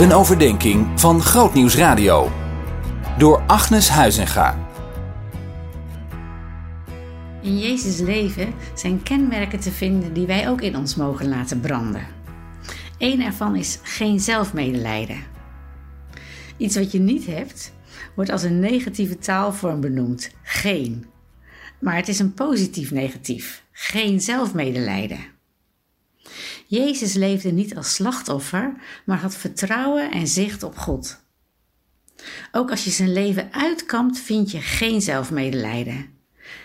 Een overdenking van Grootnieuws Radio. Door Agnes Huizinga. In Jezus' leven zijn kenmerken te vinden die wij ook in ons mogen laten branden. Eén ervan is geen zelfmedelijden. Iets wat je niet hebt, wordt als een negatieve taalvorm benoemd: geen. Maar het is een positief negatief: geen zelfmedelijden. Jezus leefde niet als slachtoffer, maar had vertrouwen en zicht op God. Ook als je zijn leven uitkampt, vind je geen zelfmedelijden.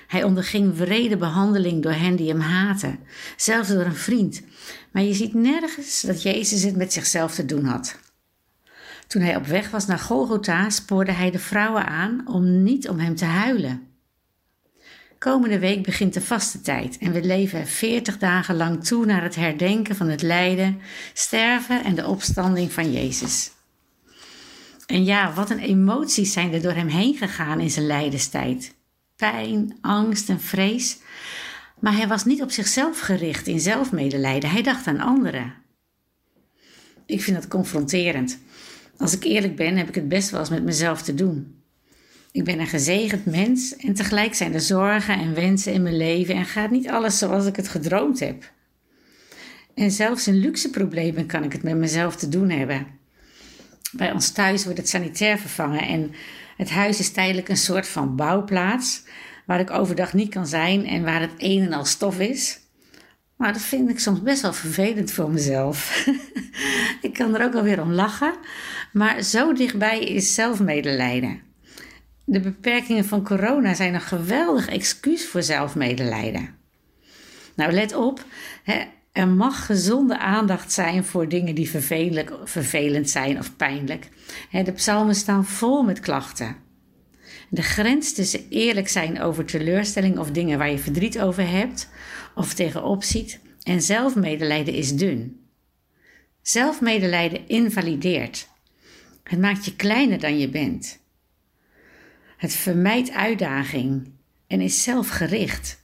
Hij onderging wrede behandeling door hen die hem haten, zelfs door een vriend. Maar je ziet nergens dat Jezus het met zichzelf te doen had. Toen hij op weg was naar Golgotha, spoorde hij de vrouwen aan om niet om hem te huilen. Komende week begint de vaste tijd en we leven 40 dagen lang toe naar het herdenken van het lijden, sterven en de opstanding van Jezus. En ja, wat een emoties zijn er door hem heen gegaan in zijn lijdenstijd. Pijn, angst en vrees. Maar hij was niet op zichzelf gericht in zelfmedelijden, hij dacht aan anderen. Ik vind dat confronterend. Als ik eerlijk ben, heb ik het best wel eens met mezelf te doen. Ik ben een gezegend mens en tegelijk zijn er zorgen en wensen in mijn leven en gaat niet alles zoals ik het gedroomd heb. En zelfs in luxe problemen kan ik het met mezelf te doen hebben. Bij ons thuis wordt het sanitair vervangen en het huis is tijdelijk een soort van bouwplaats waar ik overdag niet kan zijn en waar het een en al stof is. Maar dat vind ik soms best wel vervelend voor mezelf. ik kan er ook alweer om lachen, maar zo dichtbij is zelfmedelijden. De beperkingen van corona zijn een geweldig excuus voor zelfmedelijden. Nou, let op, hè, er mag gezonde aandacht zijn voor dingen die vervelend zijn of pijnlijk. Hè, de psalmen staan vol met klachten. De grens tussen eerlijk zijn over teleurstelling of dingen waar je verdriet over hebt of tegenop ziet en zelfmedelijden is dun. Zelfmedelijden invalideert. Het maakt je kleiner dan je bent. Het vermijdt uitdaging en is zelfgericht.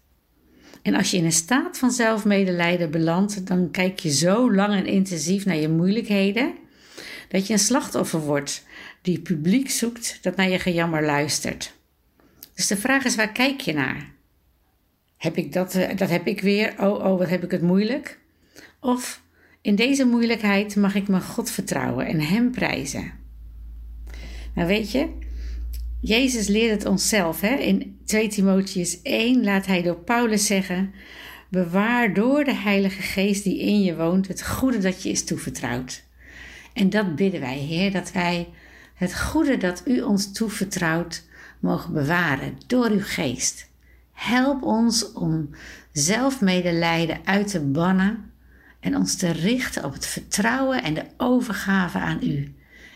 En als je in een staat van zelfmedelijden belandt, dan kijk je zo lang en intensief naar je moeilijkheden dat je een slachtoffer wordt die publiek zoekt dat naar je gejammer luistert. Dus de vraag is: waar kijk je naar? Heb ik dat, eh, dat heb ik weer, oh oh, wat heb ik het moeilijk? Of in deze moeilijkheid mag ik mijn God vertrouwen en Hem prijzen. Nou weet je, Jezus leert het onszelf. Hè? In 2 Timotheus 1 laat hij door Paulus zeggen: Bewaar door de Heilige Geest die in je woont het goede dat je is toevertrouwd. En dat bidden wij, Heer, dat wij het goede dat u ons toevertrouwt mogen bewaren door uw geest. Help ons om zelfmedelijden uit te bannen en ons te richten op het vertrouwen en de overgave aan u.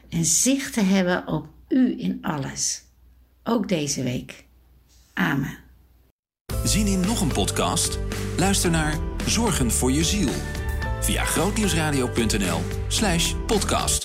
En zicht te hebben op u in alles ook deze week. Amen. Zien in nog een podcast? Luister naar Zorgen voor je ziel via grootnieuwsradio.nl/podcast.